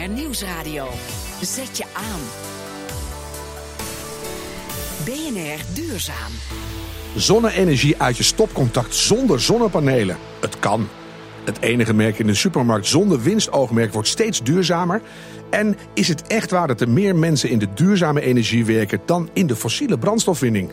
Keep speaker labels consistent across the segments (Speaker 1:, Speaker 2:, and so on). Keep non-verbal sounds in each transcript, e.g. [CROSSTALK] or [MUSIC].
Speaker 1: BNR Nieuwsradio. Zet je aan. BNR Duurzaam.
Speaker 2: Zonne-energie uit je stopcontact zonder zonnepanelen. Het kan. Het enige merk in de supermarkt zonder winstoogmerk wordt steeds duurzamer. En is het echt waar dat er meer mensen in de duurzame energie werken dan in de fossiele brandstofwinning?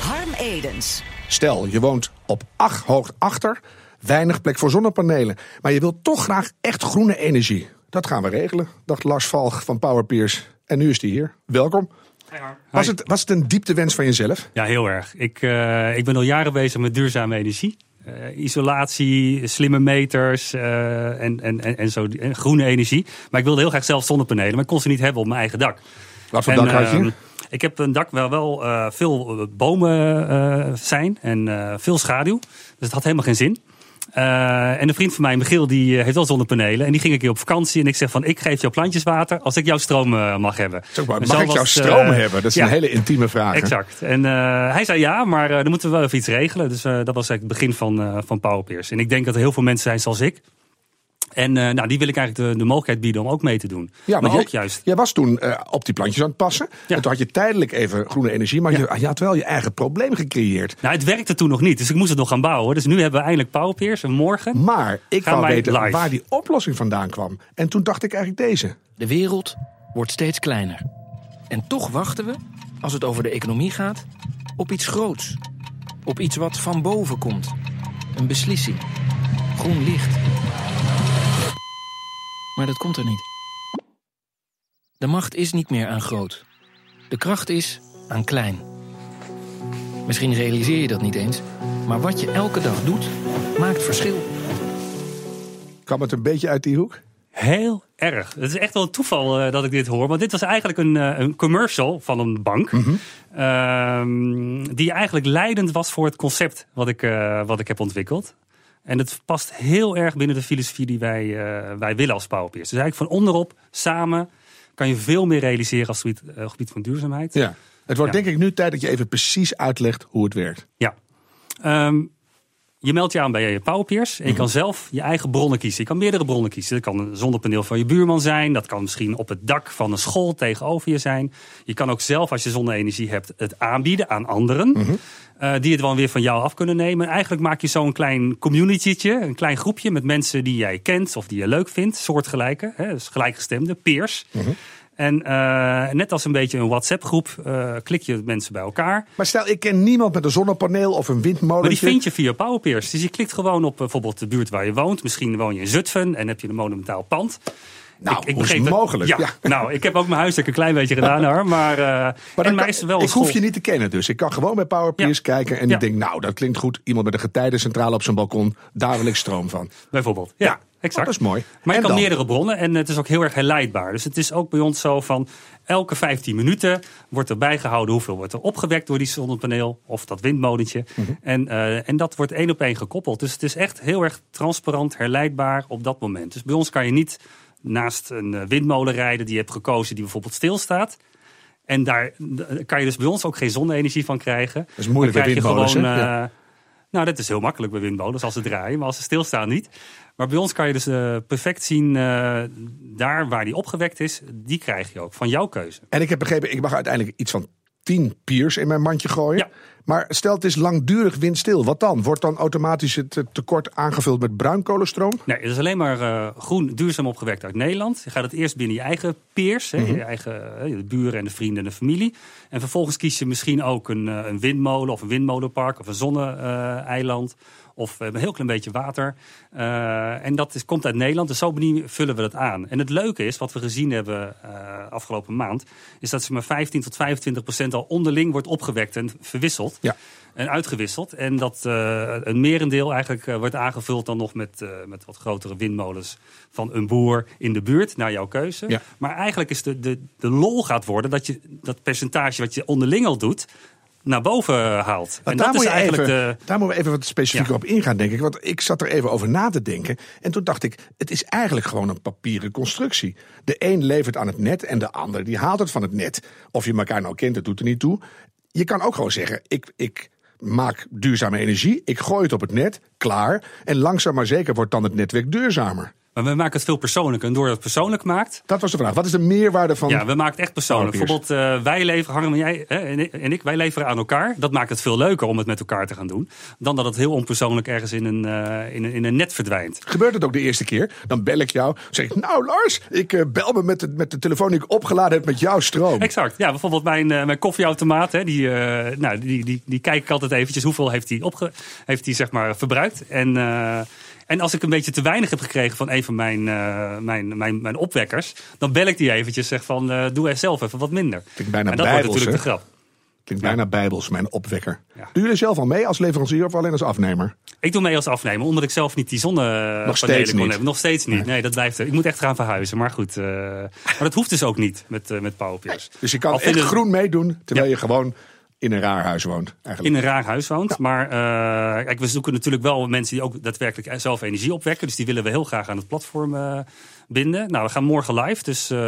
Speaker 1: Harm Edens.
Speaker 2: Stel, je woont op acht hoog achter, weinig plek voor zonnepanelen. Maar je wilt toch graag echt groene energie. Dat gaan we regelen, dacht Lars Valg van Powerpeers. En nu is hij hier. Welkom. Was het, was het een dieptewens van jezelf?
Speaker 3: Ja, heel erg. Ik, uh, ik ben al jaren bezig met duurzame energie. Uh, isolatie, slimme meters uh, en, en, en, en, zo, en groene energie. Maar ik wilde heel graag zelf zonnepanelen, maar ik kon ze niet hebben op mijn eigen dak.
Speaker 2: Wat voor en, dak had je?
Speaker 3: Ik heb een dak waar wel veel bomen zijn en veel schaduw. Dus het had helemaal geen zin. Uh, en een vriend van mij, Michiel, die uh, heeft wel zonnepanelen. En die ging een keer op vakantie. En ik zeg van, ik geef jouw plantjes water als ik jouw stroom uh, mag hebben.
Speaker 2: Zo, maar, mag ik jouw stroom hebben? Dat is ja, een hele intieme vraag.
Speaker 3: Exact. En hij zei ja, maar dan moeten we wel even iets regelen. Dus dat was eigenlijk het begin van, van Powerpeers. En ik denk dat er heel veel mensen zijn zoals ik. En uh, nou, die wil ik eigenlijk de, de mogelijkheid bieden om ook mee te doen.
Speaker 2: Ja, maar, maar ook jij, juist. Jij was toen uh, op die plantjes aan het passen. Ja. En toen had je tijdelijk even groene energie. Maar ja. je, je, had wel je eigen probleem gecreëerd.
Speaker 3: Nou, het werkte toen nog niet. Dus ik moest het nog gaan bouwen. Dus nu hebben we eindelijk Powerpeers. En morgen
Speaker 2: Maar ik wou weten live. waar die oplossing vandaan kwam. En toen dacht ik eigenlijk deze.
Speaker 4: De wereld wordt steeds kleiner. En toch wachten we, als het over de economie gaat, op iets groots. Op iets wat van boven komt. Een beslissing. Groen licht maar dat komt er niet. De macht is niet meer aan groot. De kracht is aan klein. Misschien realiseer je dat niet eens, maar wat je elke dag doet, maakt verschil.
Speaker 2: Kwam het een beetje uit die hoek?
Speaker 3: Heel erg. Het is echt wel een toeval uh, dat ik dit hoor. Want dit was eigenlijk een, uh, een commercial van een bank. Mm -hmm. uh, die eigenlijk leidend was voor het concept wat ik, uh, wat ik heb ontwikkeld. En het past heel erg binnen de filosofie die wij, uh, wij willen als Powerpeers. Dus eigenlijk van onderop, samen, kan je veel meer realiseren als het gebied, uh, gebied van duurzaamheid.
Speaker 2: Ja. Het wordt ja. denk ik nu tijd dat je even precies uitlegt hoe het werkt.
Speaker 3: Ja. Um, je meldt je aan bij je Powerpeers en je kan zelf je eigen bronnen kiezen. Je kan meerdere bronnen kiezen. Dat kan een zonnepaneel van je buurman zijn. Dat kan misschien op het dak van een school tegenover je zijn. Je kan ook zelf, als je zonne-energie hebt, het aanbieden aan anderen. Mm -hmm. uh, die het dan weer van jou af kunnen nemen. En eigenlijk maak je zo'n klein communitytje, een klein groepje met mensen die jij kent of die je leuk vindt. Soortgelijke, hè, dus gelijkgestemde, peers. Mm -hmm. En uh, net als een beetje een WhatsApp-groep uh, klik je mensen bij elkaar.
Speaker 2: Maar stel, ik ken niemand met een zonnepaneel of een windmolen.
Speaker 3: Maar die vind je via Powerpeers. Dus je klikt gewoon op bijvoorbeeld de buurt waar je woont. Misschien woon je in Zutphen en heb je een monumentaal pand.
Speaker 2: Nou, ik, ik mogelijk?
Speaker 3: Ja, ja, Nou, ik heb ook mijn huiswerk een klein beetje gedaan hoor. Maar, uh,
Speaker 2: maar en mij wel
Speaker 3: ik
Speaker 2: school... hoef je niet te kennen dus. Ik kan gewoon bij Powerpeers ja. kijken en ja. ik denk, nou, dat klinkt goed. Iemand met een getijdencentrale op zijn balkon, daar wil ik stroom van.
Speaker 3: Bijvoorbeeld, ja. Exact.
Speaker 2: Oh, dat is mooi.
Speaker 3: Maar je
Speaker 2: en
Speaker 3: kan
Speaker 2: dan?
Speaker 3: meerdere bronnen en het is ook heel erg herleidbaar. Dus het is ook bij ons zo van elke 15 minuten wordt er bijgehouden hoeveel wordt er opgewekt door die zonnepaneel of dat windmolentje. Mm -hmm. en, uh, en dat wordt één op één gekoppeld. Dus het is echt heel erg transparant, herleidbaar op dat moment. Dus bij ons kan je niet naast een windmolen rijden die je hebt gekozen die bijvoorbeeld stilstaat. En daar kan je dus bij ons ook geen zonne-energie van krijgen.
Speaker 2: Dat is moeilijk bij windmolens.
Speaker 3: Gewoon, uh, ja. Nou, dat is heel makkelijk bij windmolens als ze draaien, maar als ze stilstaan niet. Maar bij ons kan je dus uh, perfect zien, uh, daar waar die opgewekt is, die krijg je ook van jouw keuze.
Speaker 2: En ik heb begrepen, ik mag uiteindelijk iets van 10 piers in mijn mandje gooien.
Speaker 3: Ja.
Speaker 2: Maar stel het is langdurig windstil, wat dan? Wordt dan automatisch het tekort aangevuld met bruinkolenstroom?
Speaker 3: Nee, het is alleen maar uh, groen duurzaam opgewekt uit Nederland. Je gaat het eerst binnen je eigen peers, mm -hmm. je eigen de buren en de vrienden en de familie. En vervolgens kies je misschien ook een, een windmolen of een windmolenpark of een zonne-eiland. Of hebben een heel klein beetje water. Uh, en dat is, komt uit Nederland. Dus zo vullen we dat aan. En het leuke is, wat we gezien hebben uh, afgelopen maand... is dat ze maar 15 tot 25 procent al onderling wordt opgewekt en verwisseld.
Speaker 2: Ja.
Speaker 3: En uitgewisseld. En dat uh, een merendeel eigenlijk wordt aangevuld dan nog met, met wat grotere windmolens... van een boer in de buurt, naar jouw keuze.
Speaker 2: Ja.
Speaker 3: Maar eigenlijk is de, de, de lol gaat worden dat je dat percentage wat je onderling al doet naar boven haalt. En
Speaker 2: daar
Speaker 3: dat is eigenlijk
Speaker 2: even,
Speaker 3: de.
Speaker 2: Daar moeten we even wat specifieker ja. op ingaan, denk ik. Want ik zat er even over na te denken. En toen dacht ik, het is eigenlijk gewoon een papieren constructie. De een levert aan het net en de ander die haalt het van het net. Of je elkaar nou kent, dat doet er niet toe. Je kan ook gewoon zeggen, ik, ik maak duurzame energie. Ik gooi het op het net, klaar. En langzaam maar zeker wordt dan het netwerk duurzamer.
Speaker 3: Maar we maken het veel persoonlijker. En door het persoonlijk maakt,
Speaker 2: Dat was de vraag. Wat is de meerwaarde van...
Speaker 3: ja, we maken het echt persoonlijk. Bijvoorbeeld, eh, wij leveren, Harm en jij hè, en ik- wij leveren aan elkaar. Dat maakt het veel leuker om het met elkaar te gaan doen. Dan dat het heel onpersoonlijk ergens in een, eh, in een, in een net verdwijnt.
Speaker 2: Gebeurt het ook de eerste keer? Dan bel ik jou. Zeg ik, nou Lars, ik eh, bel me met de, met de telefoon die ik opgeladen heb met jouw stroom.
Speaker 3: Exact. Ja, bijvoorbeeld mijn, mijn koffieautomaat. Hè, die, nou, die, die, die kijk ik altijd eventjes hoeveel heeft hij heeft hij, zeg maar, verbruikt. En, en als ik een beetje te weinig heb gekregen van een van mijn, eh, mijn, mijn, mijn opwekkers, dan bel ik die eventjes. Zeg van, eh, doe er zelf even wat minder.
Speaker 2: Klinkt bijna
Speaker 3: en dat wordt
Speaker 2: bijbels,
Speaker 3: natuurlijk de grap.
Speaker 2: Klinkt bijna bijbels, mijn opwekker.
Speaker 3: Ja.
Speaker 2: Doen jullie zelf al mee als leverancier of alleen als afnemer?
Speaker 3: Ik doe mee als afnemer, omdat ik zelf niet die zonnepanelen
Speaker 2: Nog steeds
Speaker 3: kon
Speaker 2: niet.
Speaker 3: hebben. Nog steeds niet. Nee, dat blijft er. Ik moet echt gaan verhuizen. Maar goed, eh, maar dat hoeft dus ook niet met, eh met.
Speaker 2: Dus je kan
Speaker 3: Al
Speaker 2: echt groen meedoen, terwijl
Speaker 3: Ja.
Speaker 2: je gewoon in een raar huis woont. Eigenlijk.
Speaker 3: in een raar huis woont. Maar eh, kijk, we zoeken natuurlijk wel mensen die ook daadwerkelijk zelf energie opwekken. Dus die willen we heel graag aan het platform eh, binden. Nou, we gaan morgen live, dus eh,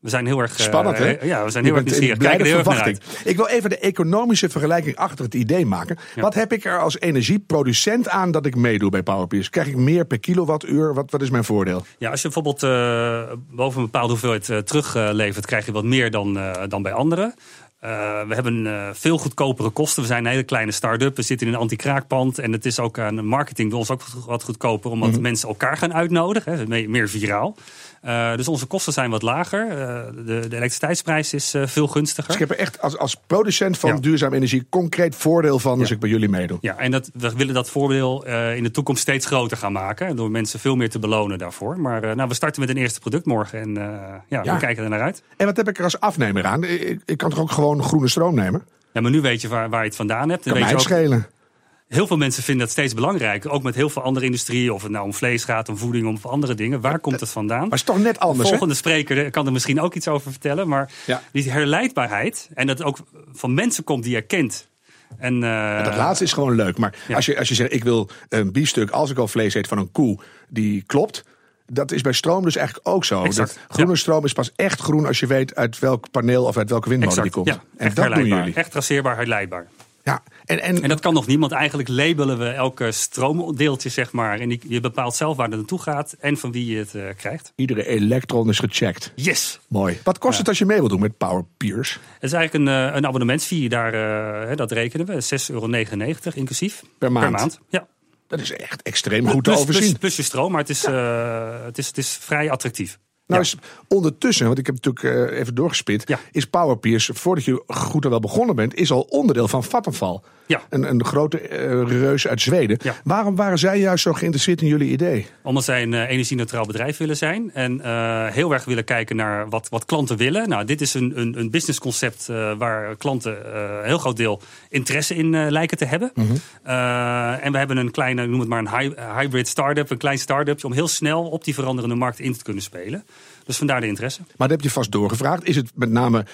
Speaker 3: we zijn heel erg...
Speaker 2: Spannend, hè?
Speaker 3: Ja, we zijn heel erg nieuwsgierig. Kijken er heel erg naar uit.
Speaker 2: Ik wil even de economische vergelijking achter het idee maken. Wat heb ik er als energieproducent aan dat ik meedoe bij Powerpeers? Krijg ik meer per kilowattuur? Wat, wat is mijn voordeel?
Speaker 3: Ja, als je bijvoorbeeld boven een bepaalde hoeveelheid teruglevert, krijg je wat meer dan, dan bij anderen. Eh, we hebben eh, veel goedkopere kosten. We zijn een hele kleine start-up. We zitten in een anti-kraakpand. En het is ook aan marketing bij ons ook wat goedkoper. Omdat
Speaker 2: Mhm.
Speaker 3: mensen elkaar gaan uitnodigen. Hè, meer viraal. Eh, dus onze kosten zijn wat lager. Eh, de, de elektriciteitsprijs is eh, veel gunstiger.
Speaker 2: Dus ik heb er echt als, als producent van
Speaker 3: Ja.
Speaker 2: duurzame energie concreet voordeel van als
Speaker 3: Ja.
Speaker 2: ik bij jullie meedoe.
Speaker 3: Ja, en dat, we willen dat voordeel in de toekomst steeds groter gaan maken. Door mensen veel meer te belonen daarvoor. Maar nou, we starten met een eerste product morgen. En ja, we kijken er naar uit.
Speaker 2: En wat heb ik er als afnemer aan? Ik, ik kan toch ook gewoon groene stroom nemen?
Speaker 3: Ja, maar nu weet je waar, waar je het vandaan hebt. En
Speaker 2: Kan
Speaker 3: weet
Speaker 2: mij
Speaker 3: je ook,
Speaker 2: schelen.
Speaker 3: Heel veel mensen vinden dat steeds belangrijker. Ook met heel veel andere industrieën. Of het nou om vlees gaat, om voeding, om andere dingen. Waar komt het vandaan?
Speaker 2: Maar het is toch net
Speaker 3: De
Speaker 2: anders, hè?
Speaker 3: volgende spreker kan er misschien ook iets over vertellen. Maar
Speaker 2: Ja.
Speaker 3: die herleidbaarheid. En dat het ook van mensen komt die je kent. En, eh,
Speaker 2: Dat laatste is gewoon leuk. Maar
Speaker 3: Ja.
Speaker 2: als, je, als je zegt, ik wil een biefstuk, als ik al vlees eet van een koe, die klopt. Dat is bij stroom dus eigenlijk ook zo.
Speaker 3: Exact,
Speaker 2: Dat groene
Speaker 3: ja.
Speaker 2: stroom is pas echt groen als je weet uit welk paneel of uit welke windmolen die komt.
Speaker 3: ja,
Speaker 2: en dat doen jullie.
Speaker 3: Echt traceerbaar, herleidbaar.
Speaker 2: Ja. En, en,
Speaker 3: En dat kan nog niet, want eigenlijk labelen we elke stroomdeeltje, zeg maar. En je bepaalt zelf waar het naartoe gaat en van wie je het eh, krijgt.
Speaker 2: iedere elektron is gecheckt.
Speaker 3: Yes!
Speaker 2: Mooi. Wat kost het als je mee wil doen met Power Peers?
Speaker 3: Het is eigenlijk een, eh, een abonnementsfee, daar, eh, hè, dat rekenen we. 6,99 euro inclusief.
Speaker 2: Per maand?
Speaker 3: Ja.
Speaker 2: Dat is echt extreem goed te
Speaker 3: plus,
Speaker 2: overzien.
Speaker 3: plus, plus je stroom, maar het is, eh, het is, het is vrij attractief.
Speaker 2: Nou is ondertussen, want ik heb natuurlijk eh, even doorgespit, is Powerpeers, voordat je goed er wel begonnen bent, is al onderdeel van Vattenfall.
Speaker 3: Ja.
Speaker 2: Een, een grote eh, reus uit Zweden.
Speaker 3: Ja.
Speaker 2: Waarom waren zij juist zo geïnteresseerd in jullie idee?
Speaker 3: Omdat zij een eh, energie-neutraal bedrijf willen zijn. En eh, heel erg willen kijken naar wat, wat klanten willen. Nou, dit is een, een, een businessconcept waar klanten een heel groot deel interesse in lijken te hebben.
Speaker 2: Mhm.
Speaker 3: En we hebben een kleine, noem het maar een hy- hybrid start-up, een klein start-up, om heel snel op die veranderende markt in te kunnen spelen. Dus vandaar de interesse.
Speaker 2: Maar dat heb je vast doorgevraagd. Is het met name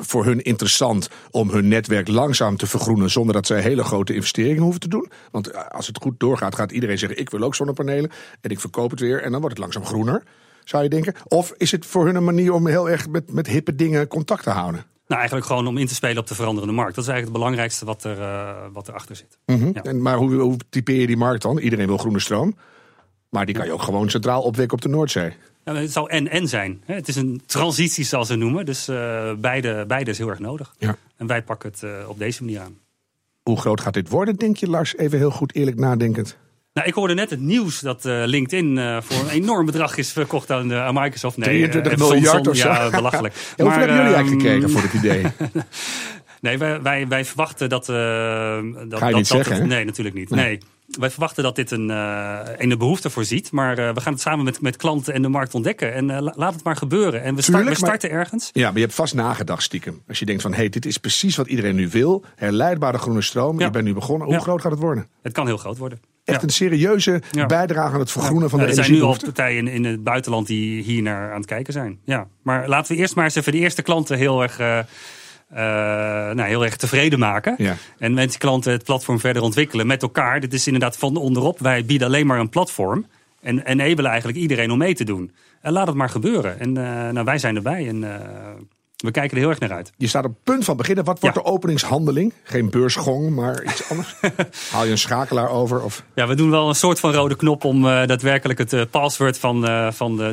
Speaker 2: voor hun interessant om hun netwerk langzaam te vergroenen zonder dat zij hele grote investeringen hoeven te doen? Want eh, als het goed doorgaat, gaat iedereen zeggen: ik wil ook zonnepanelen en ik verkoop het weer en dan wordt het langzaam groener. Zou je denken? Of is het voor hun een manier om heel erg met, met hippe dingen contact te houden?
Speaker 3: Nou, eigenlijk gewoon om in te spelen op de veranderende markt. Dat is eigenlijk het belangrijkste wat, er, eh, wat erachter zit.
Speaker 2: Mhm.
Speaker 3: Ja.
Speaker 2: En, maar hoe, hoe typeer je die markt dan? Iedereen wil groene stroom. Maar die kan je ook gewoon centraal opwekken op de Noordzee.
Speaker 3: Ja, het zou en-en zijn. Het is een transitie, zoals ze noemen. Dus eh, beide, beide is heel erg nodig.
Speaker 2: Ja.
Speaker 3: En wij pakken het eh, op deze manier aan.
Speaker 2: Hoe groot gaat dit worden, denk je, Lars? Even heel goed eerlijk nadenkend.
Speaker 3: Nou, ik hoorde net het nieuws dat eh, LinkedIn voor een enorm bedrag is verkocht aan, eh, aan Microsoft. Nee,
Speaker 2: 23
Speaker 3: eh,
Speaker 2: miljard of zo.
Speaker 3: Ja, belachelijk. [LAUGHS]
Speaker 2: Ja, hoeveel hebben jullie eigenlijk
Speaker 3: ehm,
Speaker 2: gekregen voor dit idee? [LAUGHS]
Speaker 3: Nee, wij, wij, wij verwachten dat... dat
Speaker 2: Ga je
Speaker 3: dat,
Speaker 2: niet
Speaker 3: dat
Speaker 2: zeggen,
Speaker 3: het-? Nee, natuurlijk niet.
Speaker 2: Nee.
Speaker 3: Nee. Wij verwachten dat dit een, eh een behoefte voorziet. Maar eh, we gaan het samen met, met klanten en de markt ontdekken. En eh, la- laat het maar gebeuren. En we, start- we starten ergens.
Speaker 2: Ja, maar je hebt vast nagedacht stiekem. Als je denkt van, hé, hey, dit is precies wat iedereen nu wil. Herleidbare groene stroom.
Speaker 3: Ja.
Speaker 2: Je bent nu begonnen. Hoe
Speaker 3: Ja.
Speaker 2: groot gaat het worden?
Speaker 3: Het kan heel groot worden.
Speaker 2: Echt
Speaker 3: Ja.
Speaker 2: een serieuze bijdrage aan het vergroenen van de
Speaker 3: er zijn nu al partijen in, in het buitenland die hier naar aan het kijken zijn. Ja. Maar laten we eerst maar eens even de eerste klanten heel erg, eh, eh, nou, heel erg tevreden maken.
Speaker 2: Ja.
Speaker 3: En met die klanten het platform verder ontwikkelen met elkaar. Dit is inderdaad van onderop. Wij bieden alleen maar een platform. En enabelen eigenlijk iedereen om mee te doen. En laat het maar gebeuren. En eh, nou, wij zijn erbij. En, eh, We kijken er heel erg naar uit.
Speaker 2: Je staat op het punt van beginnen. Wat wordt
Speaker 3: Ja.
Speaker 2: de openingshandeling? Geen beursgong, maar iets [LAUGHS] anders. Haal je een schakelaar over? Of...
Speaker 3: Ja, we doen wel een soort van rode knop om eh, daadwerkelijk het eh, password van, eh, van de,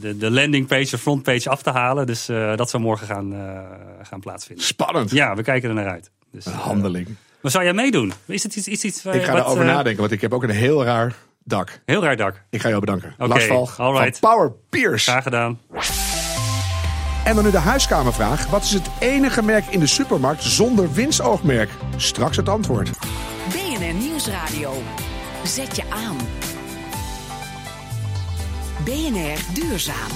Speaker 3: de, de, landingpage, de frontpage af te halen. Dus dat zou morgen gaan, gaan plaatsvinden.
Speaker 2: Spannend.
Speaker 3: Ja, we kijken er naar uit. Dus,
Speaker 2: Een handeling.
Speaker 3: maar zou jij meedoen? Is het iets, iets, iets
Speaker 2: Ik ga erover nadenken, want ik heb ook een heel raar dak.
Speaker 3: Heel raar dak.
Speaker 2: Ik ga jou bedanken.
Speaker 3: Oké,
Speaker 2: Lars van Power Piers.
Speaker 3: Graag gedaan.
Speaker 2: En dan nu de huiskamervraag. Wat is het enige merk in de supermarkt zonder winstoogmerk? Straks het antwoord.
Speaker 1: BNR Nieuwsradio. Zet je aan. BNR Duurzaam.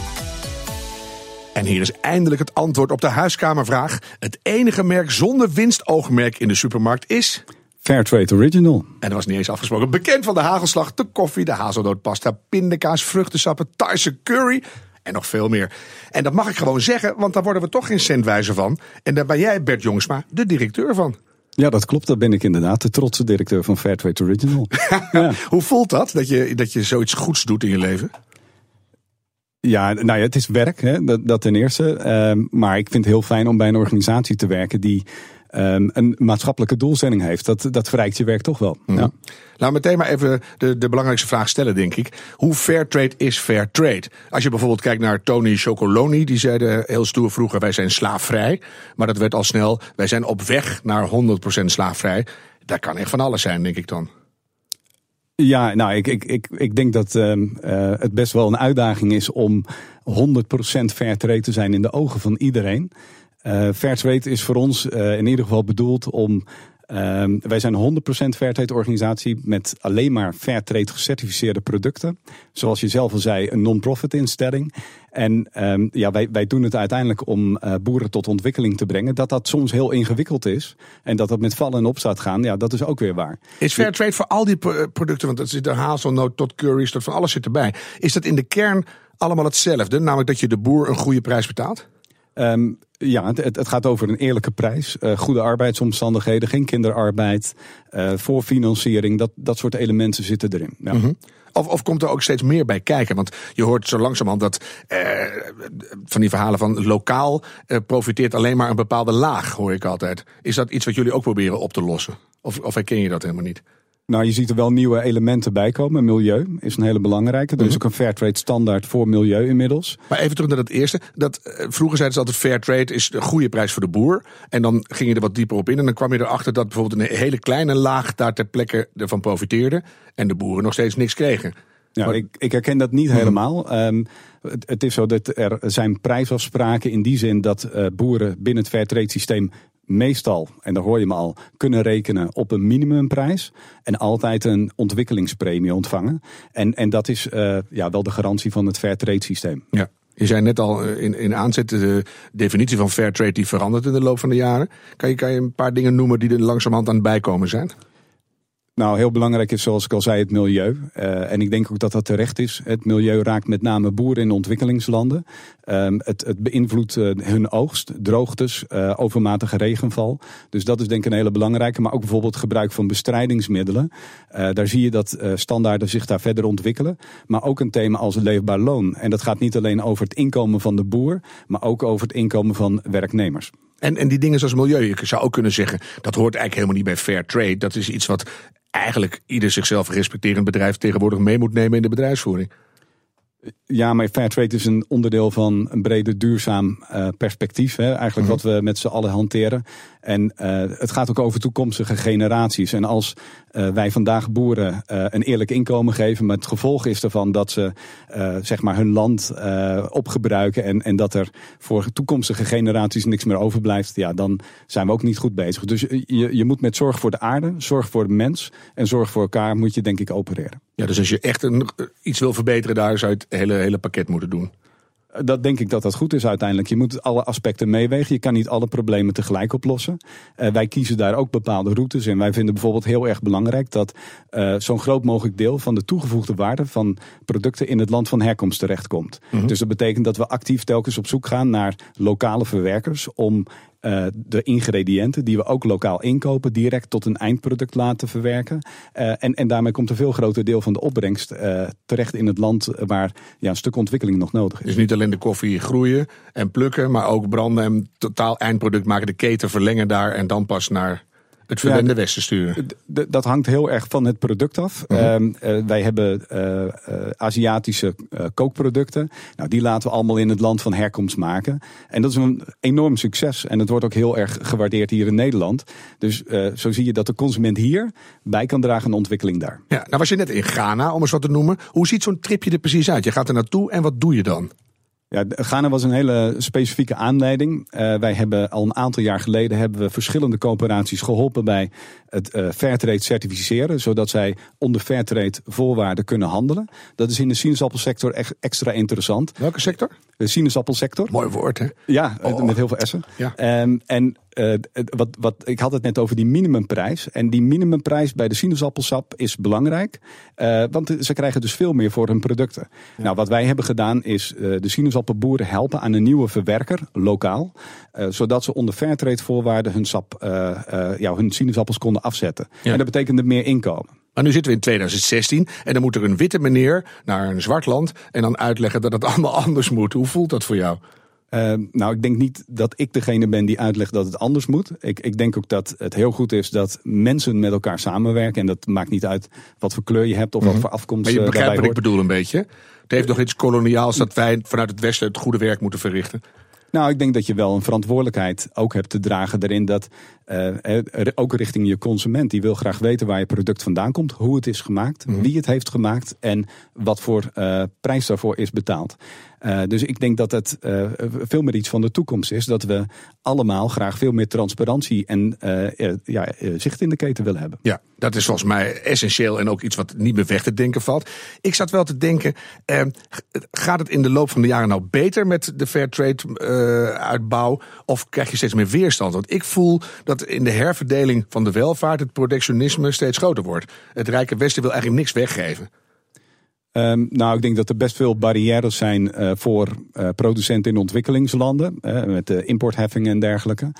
Speaker 2: En hier is eindelijk het antwoord op de huiskamervraag. Het enige merk zonder winstoogmerk in de supermarkt is...
Speaker 5: Fairtrade Original.
Speaker 2: En dat was niet eens afgesproken. Bekend van de hagelslag, de koffie, de hazelnootpasta, pindakaas, vruchtensappen, Thaise curry en nog veel meer. En dat mag ik gewoon zeggen, want daar worden we toch geen centwijzer van. En daar ben jij, Bert Jongsma, de directeur van.
Speaker 5: Ja, dat klopt. Dat ben ik inderdaad. De trotse directeur van Fairtrade Original. [LAUGHS] ja.
Speaker 2: Hoe voelt dat, dat je, dat je zoiets goeds doet in je leven?
Speaker 5: ja, nou ja, het is werk, hè? Dat, dat ten eerste. Ehm, maar ik vind het heel fijn om bij een organisatie te werken die ehm, een maatschappelijke doelstelling heeft. Dat, dat verrijkt je werk toch wel. Ja.
Speaker 2: Laten we meteen maar even de, de belangrijkste vraag stellen, denk ik. Hoe fair trade is fair trade? Als je bijvoorbeeld kijkt naar Tony Chocoloni, die zeiden heel stoer vroeger: wij zijn slaafvrij. Maar dat werd al snel: wij zijn op weg naar 100% slaafvrij. Dat kan echt van alles zijn, denk ik dan.
Speaker 5: Ja, nou, ik, ik, ik, ik denk dat ehm, eh, het best wel een uitdaging is om 100% fair trade te zijn in de ogen van iedereen. Eh fair trade is voor ons eh, in ieder geval bedoeld om. ehm, wij zijn een 100% Fairtrade organisatie met alleen maar Fairtrade gecertificeerde producten. Zoals je zelf al zei, een non-profit instelling. En ehm, ja, wij, wij doen het uiteindelijk om eh, boeren tot ontwikkeling te brengen. Dat dat soms heel ingewikkeld is en dat dat met vallen en opstaat gaan, ja, dat is ook weer waar.
Speaker 2: Is fair trade voor al die pro- producten, want dat zit de hazelnoot tot curry's, tot van alles zit erbij. Is dat in de kern allemaal hetzelfde? Namelijk dat je de boer een goede prijs betaalt?
Speaker 5: Ehm, ja, het, het gaat over een eerlijke prijs, eh, goede arbeidsomstandigheden, geen kinderarbeid, eh voorfinanciering, dat, dat soort elementen zitten erin. Ja.
Speaker 2: Of, of komt er ook steeds meer bij kijken? Want je hoort zo langzamerhand dat eh, van die verhalen van lokaal profiteert alleen maar een bepaalde laag, hoor ik altijd. Is dat iets wat jullie ook proberen op te lossen? Of, of herken je dat helemaal niet?
Speaker 5: Nou, je ziet er wel nieuwe elementen bij komen. Milieu is een hele belangrijke. Er is ook een Fairtrade standaard voor milieu inmiddels.
Speaker 2: Maar even terug naar dat eerste. Dat, eh, vroeger zeiden ze altijd fair trade is de goede prijs voor de boer. En dan ging je er wat dieper op in. En dan kwam je erachter dat bijvoorbeeld een hele kleine laag daar ter plekke ervan profiteerde. En de boeren nog steeds niks kregen.
Speaker 5: Ja,
Speaker 2: Maar-
Speaker 5: ik, ik herken dat niet helemaal. Ehm, het, het is zo dat er zijn prijsafspraken in die zin dat eh, boeren binnen het Fairtrade systeem meestal, en daar hoor je me al, kunnen rekenen op een minimumprijs. En altijd een ontwikkelingspremie ontvangen. En, en dat is eh, ja, wel de garantie van het Fairtrade systeem.
Speaker 2: Ja. Je zei net al eh, in, in aanzet, de definitie van fair trade die verandert in de loop van de jaren. Kan je, kan je een paar dingen noemen die er langzamerhand aan het bijkomen zijn?
Speaker 5: Nou, heel belangrijk is, zoals ik al zei, het milieu. Eh, en ik denk ook dat dat terecht is. Het milieu raakt met name boeren in ontwikkelingslanden. Ehm, het, het beïnvloedt eh, hun oogst, droogtes, eh, overmatige regenval. Dus dat is denk ik een hele belangrijke. Maar ook bijvoorbeeld gebruik van bestrijdingsmiddelen. Daar zie je dat standaarden zich daar verder ontwikkelen. Maar ook een thema als leefbaar loon. En dat gaat niet alleen over het inkomen van de boer, maar ook over het inkomen van werknemers.
Speaker 2: En, en die dingen zoals milieu, je zou ook kunnen zeggen, dat hoort eigenlijk helemaal niet bij fair trade. Dat is iets wat eigenlijk ieder zichzelf respecterend bedrijf tegenwoordig mee moet nemen in de bedrijfsvoering.
Speaker 5: Ja, maar Fairtrade is een onderdeel van een breder duurzaam eh, perspectief. Hè? Eigenlijk wat we met z'n allen hanteren. En eh, het gaat ook over toekomstige generaties. En als eh, wij vandaag boeren een eerlijk inkomen geven, maar het gevolg is ervan dat ze zeg maar hun land opgebruiken en, en dat er voor toekomstige generaties niks meer overblijft, ja, dan zijn we ook niet goed bezig. Dus je, je moet met zorg voor de aarde, zorg voor de mens en zorg voor elkaar moet je denk ik opereren.
Speaker 2: Ja, dus als je echt een, iets wil verbeteren daar, zou je het hele, hele pakket moeten doen.
Speaker 5: Dat denk ik dat dat goed is uiteindelijk. Je moet alle aspecten meewegen. Je kan niet alle problemen tegelijk oplossen. Eh, wij kiezen daar ook bepaalde routes. En wij vinden bijvoorbeeld heel erg belangrijk dat eh, zo'n groot mogelijk deel van de toegevoegde waarde van producten in het land van herkomst terechtkomt. Dus dat betekent dat we actief telkens op zoek gaan naar lokale verwerkers om uh, de ingrediënten die we ook lokaal inkopen, direct tot een eindproduct laten verwerken. Uh, en, en daarmee komt een veel groter deel van de opbrengst uh, terecht in het land waar ja, een stuk ontwikkeling nog nodig is.
Speaker 2: Dus niet alleen de koffie groeien en plukken, maar ook branden en totaal eindproduct maken, de keten verlengen daar en dan pas naar het verwende ja, westen sturen?
Speaker 5: Dat hangt heel erg van het product af. Uh -huh. uh, wij hebben uh, Aziatische kookproducten. Nou, die laten we allemaal in het land van herkomst maken. En dat is een enorm succes. En het wordt ook heel erg gewaardeerd hier in Nederland. Dus zo zie je dat de consument hier bij kan dragen aan de ontwikkeling daar.
Speaker 2: Ja, nou was je net in Ghana, om eens wat te noemen. Hoe ziet zo'n tripje er precies uit? Je gaat er naartoe en wat doe je dan?
Speaker 5: Ja, Ghana was een hele specifieke aanleiding. Uh, wij hebben al een aantal jaar geleden hebben we verschillende coöperaties geholpen bij het uh, Fairtrade certificeren, zodat zij onder Fairtrade voorwaarden kunnen handelen. Dat is in de sinaasappelsector echt extra interessant.
Speaker 2: Welke sector?
Speaker 5: De sinaasappelsector.
Speaker 2: Mooi woord, hè?
Speaker 5: Ja, oh. met heel veel essen.
Speaker 2: Ja.
Speaker 5: Um, en uh, wat, wat, ik had het net over die minimumprijs. En die minimumprijs bij de sinaasappelsap is belangrijk. Uh, want ze krijgen dus veel meer voor hun producten. Ja. Nou, wat wij hebben gedaan is uh, de sinaasappelboeren helpen aan een nieuwe verwerker, lokaal. zodat ze onder Fairtrade voorwaarden hun, sap, ja, hun sinaasappels konden afzetten. Ja. En dat betekende meer inkomen.
Speaker 2: Maar nu zitten we in 2016 en dan moet er een witte meneer naar een zwart land en dan uitleggen dat het [LAUGHS] allemaal anders moet. Hoe voelt dat voor jou?
Speaker 5: Uh, nou, ik denk niet dat ik degene ben die uitlegt dat het anders moet. Ik, ik denk ook dat het heel goed is dat mensen met elkaar samenwerken. En dat maakt niet uit wat voor kleur je hebt of mm -hmm. wat voor afkomst.
Speaker 2: Maar je begrijpt wat ik bedoel een beetje. Het heeft nog iets koloniaals dat wij vanuit het Westen het goede werk moeten verrichten.
Speaker 5: Nou, ik denk dat je wel een verantwoordelijkheid ook hebt te dragen daarin dat uh, ook richting je consument, die wil graag weten waar je product vandaan komt, hoe het is gemaakt, mm -hmm. wie het heeft gemaakt en wat voor uh, prijs daarvoor is betaald. Uh, dus ik denk dat het veel meer iets van de toekomst is. Dat we allemaal graag veel meer transparantie en ja, zicht in de keten willen hebben.
Speaker 2: Ja, dat is volgens mij essentieel en ook iets wat niet meer weg te denken valt. Ik zat wel te denken, gaat het in de loop van de jaren nou beter met de Fairtrade uitbouw? Of krijg je steeds meer weerstand? Want ik voel dat in de herverdeling van de welvaart het protectionisme steeds groter wordt. Het Rijke Westen wil eigenlijk niks weggeven.
Speaker 5: Um, nou, ik denk dat er best veel barrières zijn uh, voor uh, producenten in ontwikkelingslanden. Uh, met de importheffingen en dergelijke.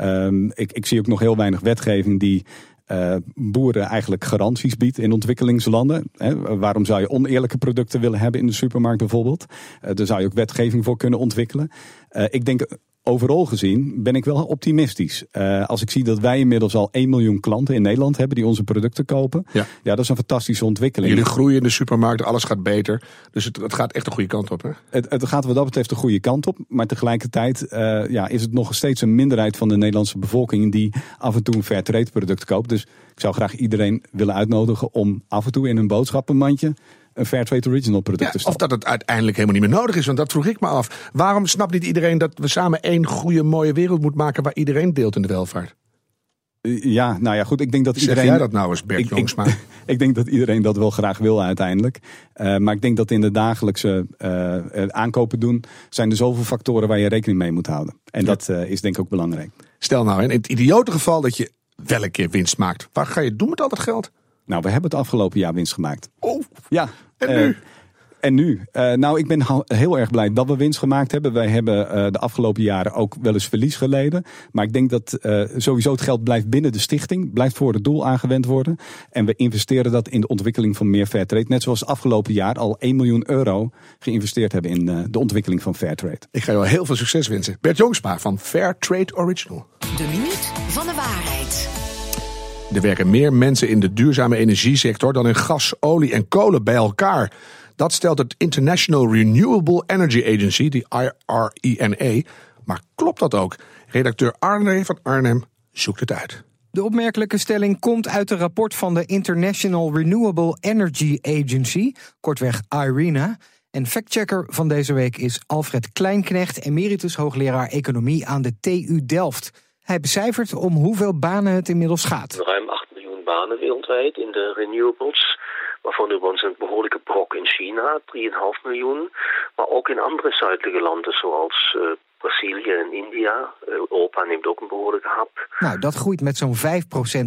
Speaker 5: Um, ik, ik, zie ook nog heel weinig wetgeving die boeren eigenlijk garanties biedt in ontwikkelingslanden. waarom zou je oneerlijke producten willen hebben in de supermarkt bijvoorbeeld? daar zou je ook wetgeving voor kunnen ontwikkelen. ik denk overal gezien ben ik wel optimistisch. Uh, als ik zie dat wij inmiddels al 1 miljoen klanten in Nederland hebben die onze producten kopen. Ja, ja dat is een fantastische ontwikkeling.
Speaker 2: Jullie groeien in de supermarkt, alles gaat beter. Dus het, het gaat echt de goede kant op. Hè?
Speaker 5: Het, het, gaat wat dat betreft de goede kant op. Maar tegelijkertijd uh, ja, is het nog steeds een minderheid van de Nederlandse bevolking die af en toe een fair product koopt. Dus ik zou graag iedereen willen uitnodigen om af en toe in een boodschappenmandje een Fairtrade Original product
Speaker 2: ja. Of dat het uiteindelijk helemaal niet meer nodig is, want dat vroeg ik me af. Waarom snapt niet iedereen dat we samen één goede, mooie wereld moeten maken waar iedereen deelt in de welvaart?
Speaker 5: Ja, nou ja, goed. Ik denk dat
Speaker 2: zeg
Speaker 5: iedereen.
Speaker 2: jij dat nou eens, Bert ik, Jongsma?
Speaker 5: Ik, [LAUGHS] ik, denk dat iedereen dat wel graag wil uiteindelijk. Uh, maar ik denk dat in de dagelijkse uh, aankopen doen. zijn er zoveel factoren waar je rekening mee moet houden. En ja. dat uh, is denk ik ook belangrijk.
Speaker 2: Stel nou, in het idiote geval dat je wel een keer winst maakt. Waar ga je doen met al dat geld?
Speaker 5: Nou, we hebben het afgelopen jaar winst gemaakt.
Speaker 2: Oh,
Speaker 5: ja.
Speaker 2: En nu? Uh,
Speaker 5: en nu? Uh, nou, ik ben heel erg blij dat we winst gemaakt hebben. Wij hebben uh, de afgelopen jaren ook wel eens verlies geleden. Maar ik denk dat uh, sowieso het geld blijft binnen de stichting. Blijft voor het doel aangewend worden. En we investeren dat in de ontwikkeling van meer Fairtrade. Net zoals afgelopen jaar al 1 miljoen euro geïnvesteerd hebben in de ontwikkeling van Fairtrade.
Speaker 2: Ik ga jou heel veel succes wensen. Bert Jongsma van Fairtrade Original.
Speaker 1: De minuut van de.
Speaker 2: Er werken meer mensen in de duurzame energiesector dan in gas, olie en kolen bij elkaar. Dat stelt het International Renewable Energy Agency, die IRENA. Maar klopt dat ook? Redacteur Arne van Arnhem zoekt het uit.
Speaker 6: De opmerkelijke stelling komt uit een rapport van de International Renewable Energy Agency, kortweg IRENA. En factchecker van deze week is Alfred Kleinknecht, emeritus hoogleraar economie aan de TU Delft. Hij becijfert om hoeveel banen het inmiddels gaat.
Speaker 7: Ruim 8 miljoen banen wereldwijd in de renewables. Waarvan overigens een behoorlijke brok in China, 3,5 miljoen. Maar ook in andere zuidelijke landen zoals uh, Brazilië en India. Europa neemt ook een behoorlijke hap.
Speaker 6: Nou, dat groeit met zo'n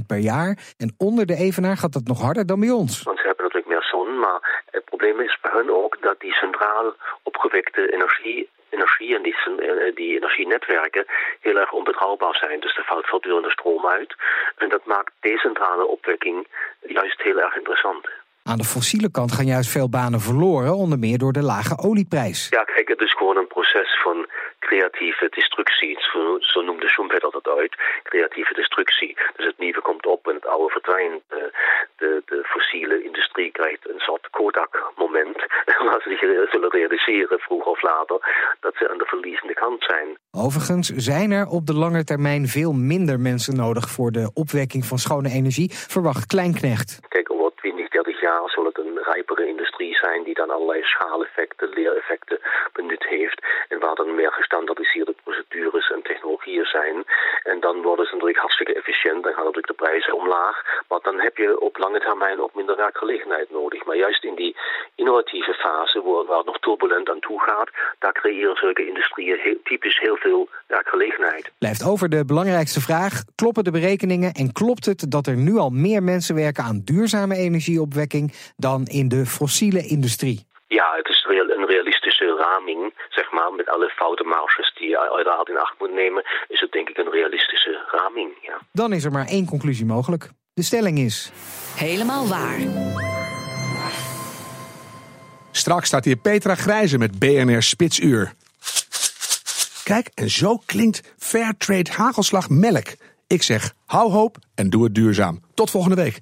Speaker 6: 5% per jaar. En onder de evenaar gaat dat nog harder dan bij ons.
Speaker 7: Want ze hebben natuurlijk meer zon, maar het probleem is bij hun ook dat die centraal opgewekte energie energie en die, die energienetwerken heel erg onbetrouwbaar betrouwbaar zijn. Dus er valt voortdurende stroom uit. En dat maakt decentrale opwekking juist heel erg interessant.
Speaker 6: Aan de fossiele kant gaan juist veel banen verloren, onder meer door de lage olieprijs.
Speaker 7: Ja, kijk, het is gewoon een proces van creatieve destructie. Zo, zo noemde Schumpeter dat uit. Creatieve destructie. Dus het nieuwe komt op en het oude verdwijnt. De, de fossiele industrie krijgt een soort Kodak-moment. Waar ze zich zullen realiseren, vroeg of later, dat ze aan de verliezende kant zijn.
Speaker 6: Overigens zijn er op de lange termijn veel minder mensen nodig voor de opwekking van schone energie, verwacht Kleinknecht.
Speaker 7: Kijk, over 20, 30 jaar zal het een rijpere industrie zijn die dan allerlei schaaleffecten, leereffecten benut heeft. En waar dan meer gestandardiseerde procedures en technologieën zijn. En dan worden ze natuurlijk hartstikke efficiënt. Dan gaan natuurlijk de prijzen omlaag. Maar dan heb je op lange termijn ook minder werkgelegenheid nodig. Maar juist in die innovatieve fase, waar het nog gaat, daar creëren zulke industrieën heel, typisch heel veel werkgelegenheid.
Speaker 6: Blijft over de belangrijkste vraag: kloppen de berekeningen en klopt het dat er nu al meer mensen werken aan duurzame energieopwekking dan in de fossiele industrie?
Speaker 7: Ja, het is een realistische raming, zeg maar, met alle foute marges die je uiteraard in acht moet nemen, is het denk ik een realistische raming. Ja.
Speaker 6: Dan is er maar één conclusie mogelijk. De stelling is.
Speaker 1: Helemaal waar.
Speaker 2: Straks staat hier Petra Grijze met BNR Spitsuur. Kijk, en zo klinkt Fairtrade hagelslag melk. Ik zeg, hou hoop en doe het duurzaam. Tot volgende week.